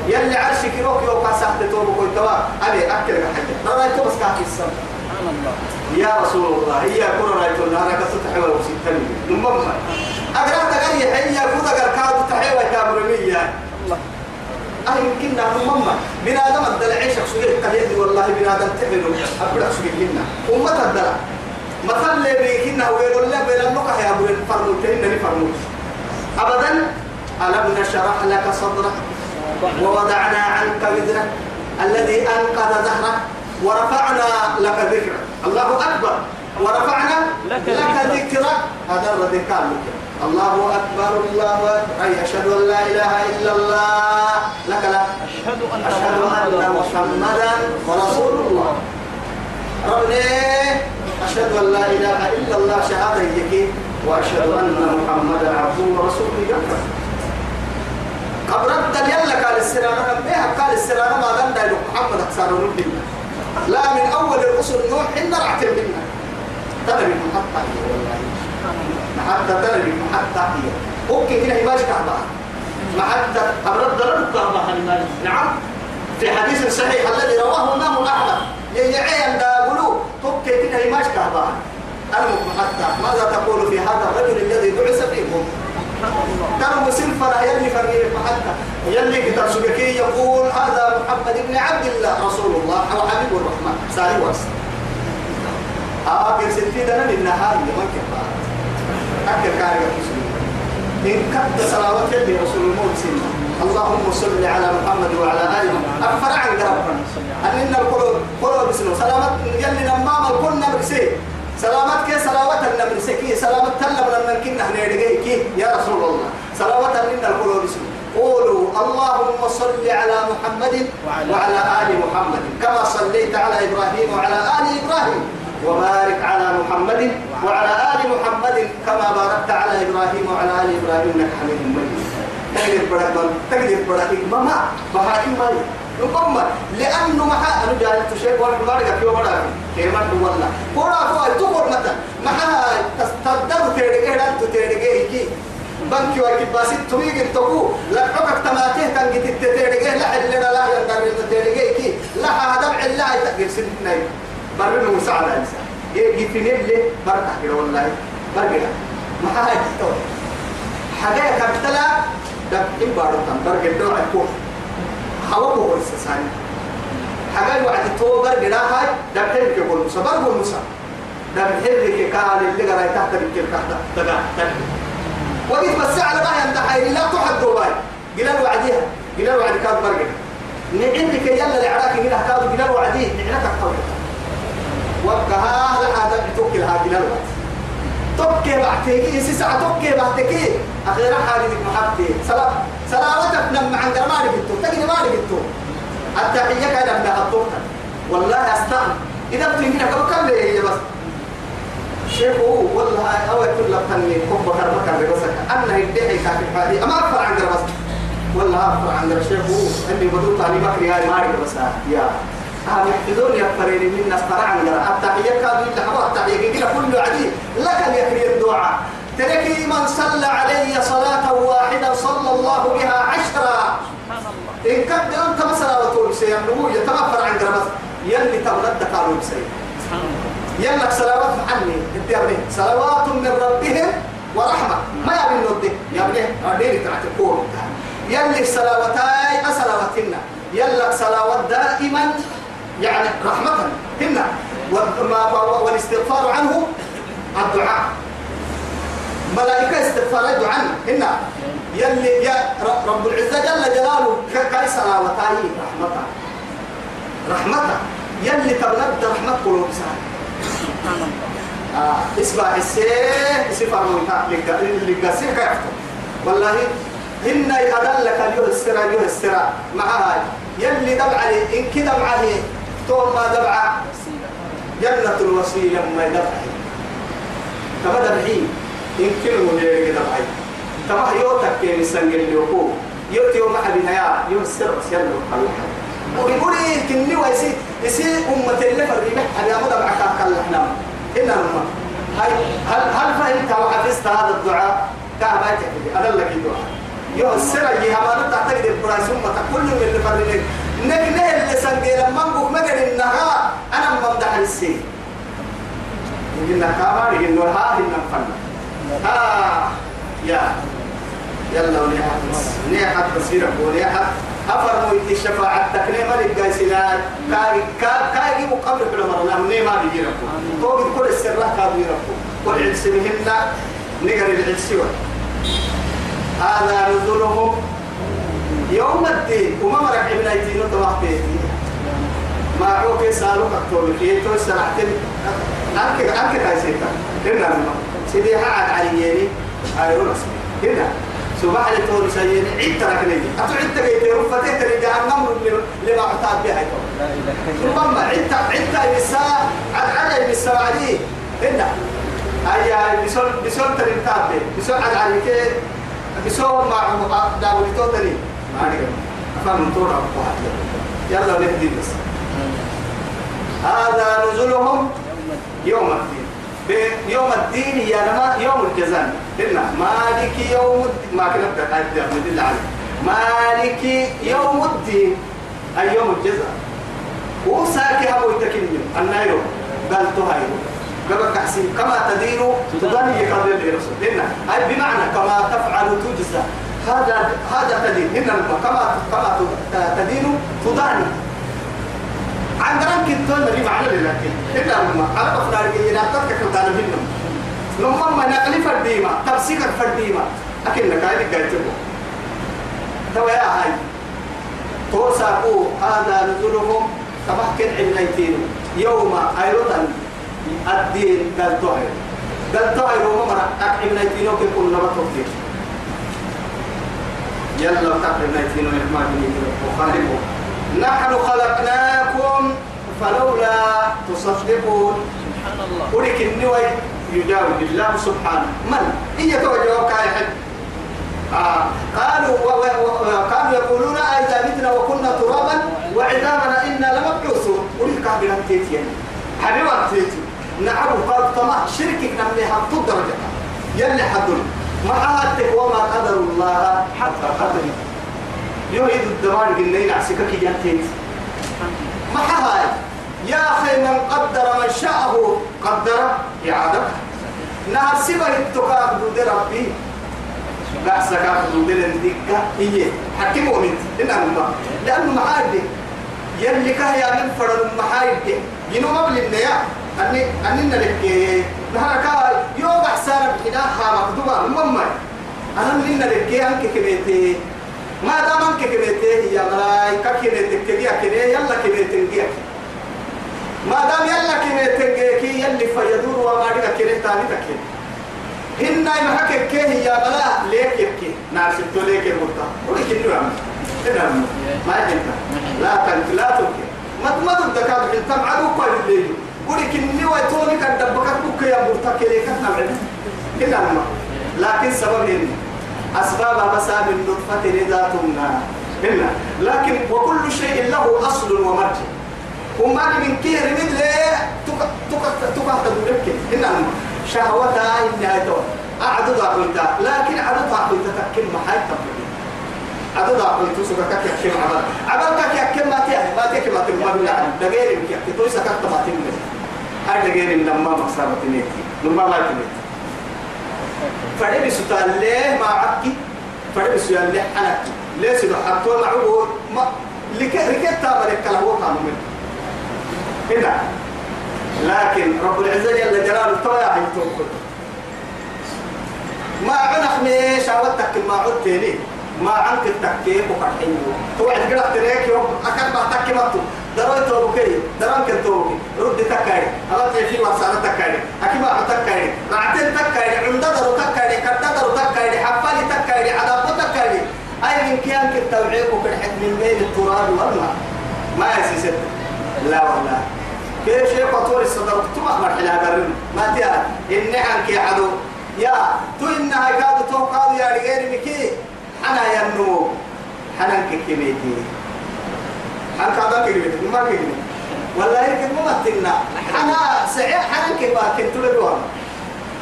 يلي عرشك يروك يوقع ساعة توب كويتا أبي أكل حاجة. رأيتك بس سبحان الله يا رسول الله هي كرة رايت النهار كتو تحوى وستني نمم أقرأ تغني هي كرة كركاد تحوى تابرمية الله أه يمكننا نمم من آدم الدلع شخصية تهيد والله من آدم تحمل أبدا شوية كنا. أمة الدلع. مثل لي بيكنا ويقول لا بين النقح يا أبو الفرموت إنني فرموت أبدا. ألم نشرح لك صدرك؟ ووضعنا عنك وزرك الذي أنقذ ظهرك ورفعنا لك ذكرك. الله أكبر. ورفعنا لك لك, ذكرك. ذكرك. هذا الذي قال لك الله أكبر الله أكبر. أي أشهد أن لا إله إلا الله. لك لا. أشهد أن أشهد أن محمدا رسول الله. ربنا أشهد أن لا إله إلا الله. شهادة يكي. وأشهد أن محمدا عبده ورسوله. جنة قبرت يلا قال السرانة بها قال السرانة ما دام دايلو محمد أكثر من لا من أول الرسل نوح إن رعت منا. حتى هي والله حتى ترى من حتى هي أوكي هنا إيماج كعبة ما حتى قبرت ضرب كعبة نعم. في حديث صحيح الذي رواه الإمام أحمد. يجعي أن يقولوا توكي كده إيماج كعبة المهم حتى ماذا تقول في هذا الرجل الذي بعث فيكم؟ كان مسلم فرا يلي فريق حتى. يلي كتاب سبكي يقول هذا محمد بن عبد الله رسول الله وحبيب الرحمن. ساري واس. آخر ستين دنا من نهار ما كفى. أكل كاري إن كد صلوات يلي رسول الموت سنة اللهم صل على محمد وعلى آله أفرع عن قرب أن القلوب قلوب بسنو سلامت يلي نمام الكل نمرسي سلامت كي سلامت النمرسي كي. سلامت تلم لما كنا هنيرجي كي. يا رسول الله. سلامت أن القلوب بسنو قولوا اللهم صل على محمد وعلى آل محمد. كما صليت على إبراهيم وعلى آل إبراهيم. وبارك على محمد وعلى آل محمد كما باركت على إبراهيم وعلى آل إبراهيم إنك حميد مجيد. تقدر بدك تقدر بدك ماما بهاي ماي؟ ربما لأنه ما أنا جاي تشيك وأنا بارك في وبارك كما والله. كورا فوق تقول متى؟ ما تستدر تيرجع لا تيرجع كي بنك واجب باسيت تويج تقو. لا حكك تماته كان جت تيرجع لا حل لا لا يندر تيرجع كي لا هذا بعلا تقدر سنتنا برنا مساعدة إنسان. يجي في نبلة بركة كده والله. بركة ما تقول حاجة كبتلا دب تام بركة دو أكو هوا بقول سساني حاجة وعد تو بركة هاي. دب حلو كقول مسا بركة مسا دب حلو كقال اللي قرأي تحت بكير تحت تدا تدا وقت بس على ما يندحي لا تحدوا باي قلال وعديها. قلال وعد كان بركة نعندك يلا العراق هنا كانوا قلال وعديه نعنك القول وقها هذا بتوكل هذه الوقت توكي بعتكي ساعة توكي بعتكي؟ أخيرا حاجة محبتي. سلام سلامتك نم عند ما لقيتو تجي ما لقيتو التحية كان من الطوطة والله أستعن إذا بتنجينا كم كم ليه بس. شيخ والله أول كل لبتني كم بكر بكر بس. أنا يدعي كافي هذه أما أفر عند بس. والله أفر عند الشيخ إني بدو تاني بكري هاي ما بس. يا. هم يحفظون يفرين من نفر عن التحية كانوا يلحقوا التحية كده كل عديد لك يكري الدعاء. تركي من صلى علي صلاة واحدة صلى الله بها عشرة. إن كنت أنت مثلا وتقول سيئا نمو يتغفر عن قربس يلي تولد قالوا الله يلك صلوات عني. انت يا ابني صلوات من ربهم ورحمة. ما يا ابني ودي يا ابني أديني تحت الكون يلي صلواتاي أصلواتنا. يلك صلوات دائما يعني رحمة هنا والاستغفار عنه الدعاء. ملائكة استغفار عنه هنا يلي يا رب العزة جل جلاله ك- كاي صلواتاي رحمة. رحمة. يلي تبلد رحمة قلوب سهل آه اسمع السيه سفر اللي قاسيه كيفتو والله إن أدلك اليوه السرى اليوه السرى مع هاي يلي عليه إن عليه توم ما دبع جنة الوسيلة ما دبعي كما دبعي. إن كل مدير دبعي. كما يوتك كين السنجل اللي يقول يوتي يوم أبي نيا يوم السر يلا خلوها ويقول إيه كني ويسي يسي أمة اللي فريمة أنا ما دبع كاكل إحنا إنما هاي هل هل فهمت وحفظت هذا الدعاء؟ كعباتك أدلك الدعاء. يو السر يا ما تعتقد القرآن ثم كل من اللي فريمة نك نه اللي لما نقول ما قال إنها أنا ممدح السي إننا كامار إنه ها إننا فن ها يا. يلا ونيحت بس. نيحت بصيرة ونيحت أفر مويت الشفاعة تكني ملك جايسنا كاي كاي مقابل في العمر نعم نيما بيجيركم توقف كل السرة كابو يركم كل عدس بهن نقر العدس هذا نزلهم يوم الدين وما مرق ابن ايتين وتوحتين ما عوك سالو كتول كي تو سنحتم أنك أنك هاي سيتا هنا سيدي هاد عليني. أيرو رسمي هنا. سبحان الله تقول سيدي عيد تركني أتو عيد تجي رفتة تري جهنم لما اعتاد بها ربما عيد عيد الساعة عد عد الساعة عليه هنا. أي بسول بسول تري تابع بسول عد عليك. بسول مع داود توتني ما نقدر فهم تورا يلا نهدي بس. هذا نزلهم يوم الدين. يوم الدين يا لما يوم الجزاء. إلا مالك يوم ما كنا بتقعد من الله عليه مالك يوم الدين. أي يوم الجزاء. وساكي أبو يتكلم. النايرو قال تهايرو قبل كحسين كما تدين تداني يقابل الرسول إن أي بمعنى كما تفعل تجزى. هذا هذا تدين. إن كما كما تدين تداني. عند رانك التون ريم على لكن إلا لما على بفرار جينا تذكر كتانا منهم. لما ما نقلي فرديما تفسير فرديما أكيد نكاي قاعد تبو توا يا هاي. توساقو هذا نزلهم تبحكن عمليتين يوم أيضا الدين قال طاهر قال طاهر ومرة عمليتين وكي كنا بطوكي يلا عمليتين ويحمى وخالفه نحن خلقناكم فلولا تصدقون. سبحان الله. ولك النوي يجاوب الله سبحانه. من؟ هي توجهك يا آه. قالوا و و كانوا يقولون إذا متنا وكنا ترابا وعظامنا إنا لمبعوثون. ولك قابل تيتي حبيب تيتي. نعم قال طمع. شركك نملي حط درجة. يلي حدل ما عهدتك وما قدر الله حتى قدر يوهيد الدمار قلنا نعسكك جنتين ما هاي يا أخي من قدر من شاءه قدر إعادة نهر سبه التقاء دود ربي. لا سكاك دود الدكة هي حكيم ومن إنها الله لأنه معادي يلي كهيا من فرد محايد ينو مبل النيا أني أني لك نهر كا يوم أحسان بحنا خامك دوبا مما أنا من لك أنك كبيتي ما دام أنك كبيتي يا ملاي ككبيتك كبيا كبيا يلا كبيتك كبيا ما دام يلا كبيتك كي يلي فيدور وما دك كبيت تاني تكين هن محك كيه يا ملا ليك يبكي ناس ليك يبوتا ولك إنه عم إنه ما يجنك لا تنك لا تنك. ما ما تدك هذا التم عدو كل الليل ولك إنه ويتوني كان دبكت بك يا بوتا كليك نعمل إنه لكن سبب إنه أسباب مسام النطفة ذاتنا إلا لكن وكل شيء له أصل ومرجع وما من كير مثل تك تك تك تدرك إن شهوتها إنها تو أعدد أقولتا لكن عدد أقولتا تكل محل تبلي عدد أقولتا سوكا كك يكيم عبال عبال كك يكيم ما تيه ما تيه ما تيه ما بلا دقير يمكن كتوي سكت ما تيه دقير من لما مصابة نيتي لما ما تيه فدي بسوتان ليه ما عكي فدي بسوتان ليه أنا ليه سيدو حتى معه ما لك ركبت لك هو كانوا منه هنا لكن رب العزة جل جلاله هي توكل ما عنق ميش عودتك ما عدتني. ما عنك التكيف وقرحين توعد قرأت تريك يوم أكاد ما تكيمتو دروي توبكي دران كنتوبكي رد تكاي. ألا تعرفين وصارة تكاي. أكيد تكاي. رعتين تكاي عند درو تكاي كرد درو تكاي حفالي تكاي عذاب تكاي. أي من كيان كالتوعيق وكالحد من بين التراب والماء. ما يسيسد لا والله. كيف شيء قطور الصدر؟ تما مرحلة قرن ما تيا إن عنك عدو. يا تو إنها قاد تو قاد يا رجال مكي حنا ينمو حنا كيميتي حنا كذا كيميتي ما كيميتي والله يمكن مو متنا حنا سعي حنا كيما كنت لدوها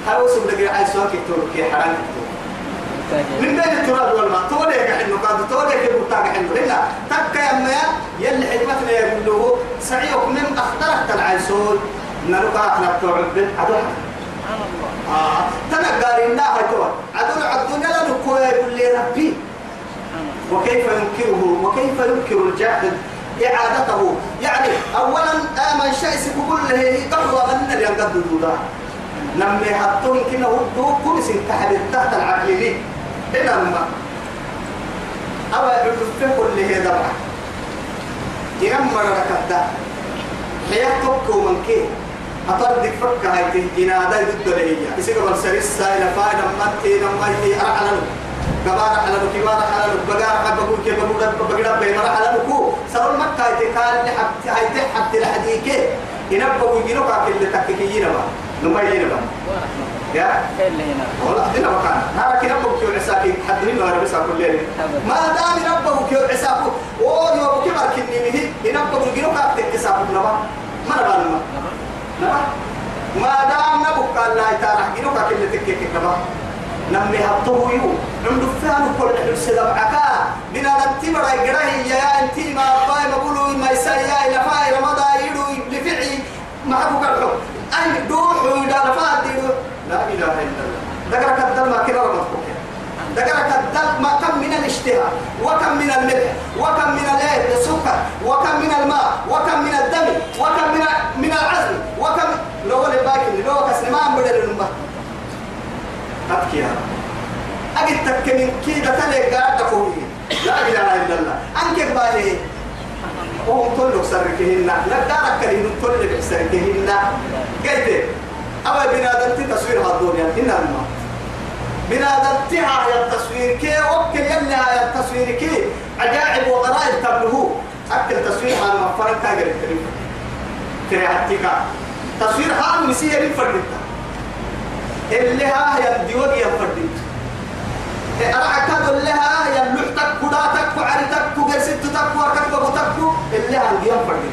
هاو سبدك عايز سواك كي حنا من بين التراب والماء. توليك حنو؟ قاد توليك المتاق حنو؟ هنا تكا يا يلي حكمتنا يقول له سعيك من أخطرك العيسول. نلقى إحنا بتوع البيت. عدو سبحان الله. آه تنقل النار هتوع عدو عدو نلا نكوي يقول لي ربي وكيف ينكره وكيف ينكر الجاهل إعادته؟ يعني أولا آمن شيء سيقول له قهوة من اللي ينقض دودا نمي حطوه كنا ودو كل سن كحد تحت العقلي إنما أبا يعرف كل هي دبعة ينمر ركضة حياة توك ومن كي أطردك فك هاي تهجينا دا ضد لهي. إسي قبل سريس سايلة فايدة مانتي نمائي أرحلن قبار على كبار على بقار حبقول كيف بقول بقول بين على نكو سرول مكة يتكال لحبت هاي تحبت لحديك. ينبغوا يجينوا كاكل اللي تككيين ما نمائي ما ورحمة يا؟ والله دينا مكان هذا كنا بقول عساكي حدني ما ربي ساكل ليه ما دام ينبغوا كيو عساكو أو يوم كبر كني مه ينبغوا يجينوا كاكل عساكو نما ما نبان ما نما ما الله تعالى يجينوا كاكل اللي تككي نما نمي هبطه يو نمدو فعلو كل حلو السلام عكا بنا نتبرا يقرأي يا انتي ما باي ما بقولوا ما يسايا إلى فاي رمضا يدو لفعي ما حبو كرحو أي دوحو رفاد يدو لا إله إلا الله. ذكرك الدل ما كنا رمضك ذكرك الدل ما كم من الاشتهاء وكم من الملح وكم من الايه السكر وكم من الماء وكم من الدم وكم من من العزم وكم لو اللي باكل لو كسلمان بدل الامه أبكي يا رب. أجد تك من كيدة تلي قاعد تقولي لا إله إلا الله. أنك بالي. وهم كل سركهن لا دارك كريم كل سركهن قلت أول بنادم تصوير هالدنيا. هنا الماء بنادم تها يا التصوير كي وكل يلا يا التصوير كي. عجائب وغرائب تبلغه أكل تصوير على مفرق تاجر الكريم ترى حتىك تصوير حال مسير الفرد اللي ها يا ديوغ يا فردي أنا أكاد اللي ها يا لحتك كداتك وعرتك وقرستك وكتك وكتك اللي ها يا فردي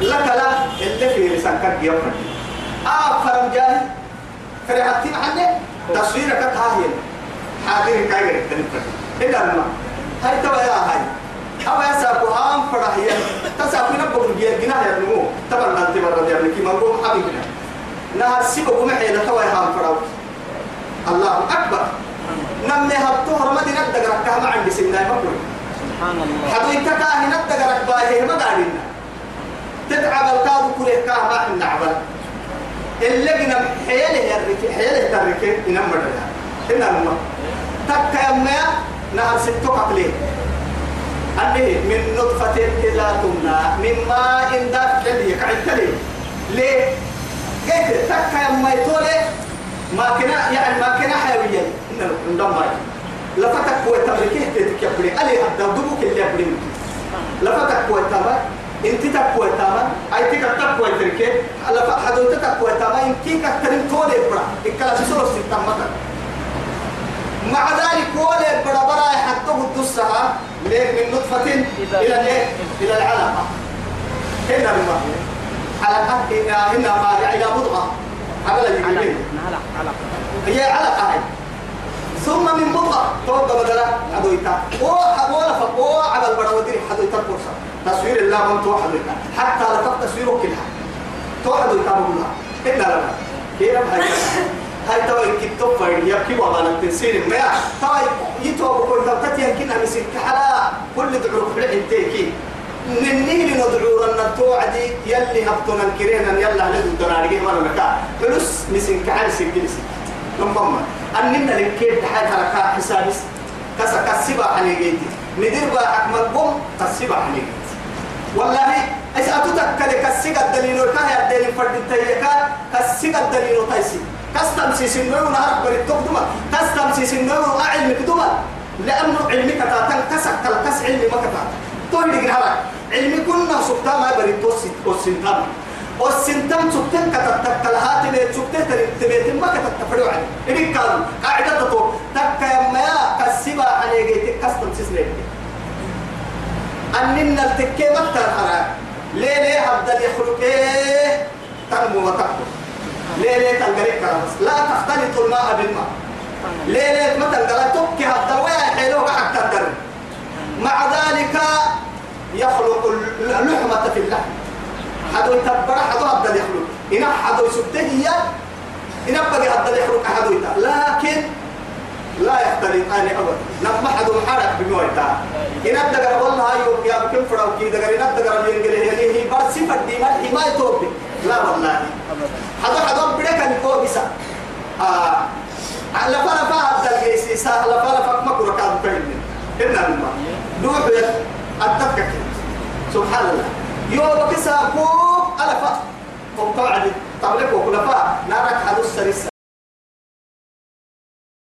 لك لا اللي في لسانك يا فردي آه فرم جاهل. فرحتي محل تصويرك كاهل حاضر كاير تنفر إلا ما هاي تبا يا هاي أبا يساكو هام فرحيا تساكو نبقى بجيه جناه يا نمو تبا نانتي مرة دي أبنكي مرقوم حبيبنا نهار سيبا ومحي لتوي هام فراو الله أكبر نمي هبطوه رمضي ندقرك كهما عندي سنة مقلوب سبحان الله حدو يتكاه ندقرك باهي قاعدين تتعب الكاد كله كهما عندنا عبل اللي قنا حياله يركي حياله تركي ينمر لها هنا لما تكا يما نهار ستو قبلين أني من نطفة إذا تمنى من ماء دافع يقعد ليه؟ قلت تكا يما يطولي ما كنا يعني ما كنا حيويا إن ندم ماي لفتك هو تمركيه تتكبري. ألي هذا دبوك اللي يبري لفتك هو تمر انت تقوى تاما اي تك تقوى تركي لفت حدو تقوى تاما انت كترين تولي برا الكلام سورة ستة مثلا مع ذلك ولي برا برا حتى الدسها ليه من نطفة إلى الايه؟ إلى العلقة هنا الماء علقة هنا هنا ما؟ إلى مضغة. قبل الجبين علق علق هي علقة هاي. ثم من مضغة توقع بدلا حدويتا ولا فقوة على البرودير حدويتا فرصة تصوير الله من توحدويتا حتى لقد تصويره كلها. توحدويتا بقولها إلا لا كيف؟ هاي. هاي توا يكتب فرد يبكي وما نتنسين ما توا يتوا بقول لو تتيا كنا مسك حلا كل دعوة في الحتيكي نني ندعو أن توعدي. يلي هبطنا الكرينا يلا ندعو دنارجي ما نكا فلوس مسك حال سكيلسي نمبما أننا لكيف تحال حركة حسابس كسا كسبا حنيجيتي ندير بقى أكمل بوم كسبا حنيجيتي والله أتوتك كذا كسيق الدليل وكاه الدليل فرد تيجا كسيق الدليل وتايسي كستم سيسنو نهار بريد تقدما كستم سيسنو أعلم كدما لأنه علمك تاتن كسك كس علمي ما كتات تقول لي هلا علمي كنا سبتا ما بريد توسي والسنتم والسنتم سبتن كتات كلا هاتي بيت سبتة تبيت ما كتات تفريو عني إذا كان قاعدة تطور تك يا كسبا عليك كستم سيسنو أننا التكي مكة الحرام ليه ليه هبدا يخلق إيه تنمو وتكبر ليه ليه تنقلق لا تختلط الماء بالماء. ليه ليه ما تنقلق. تبكي هبدا ويا تقدر مع ذلك يخلق اللحمة في اللحم. حدو يتبرع حدو هبدا يخلق. إن أحد سبته إن أبقى هذا يحرق أحد لكن لا يختلف أنا أبدا. نما حد محرك بمويتا. إن أبدا والله هاي يا بكم فراو كي دقر. إن أبدا من قال هي هي بس صفة دي ما حماية توبي لا والله. حدا حدا بدك أن يكون بسا آه على فلا هذا الجيس سهل فلا ما كنا كان إننا ما دوح يد أتذكر سبحان الله. يوم كسا فوق ألفا هم قاعد تملك وكلفا نارك حدو السرسة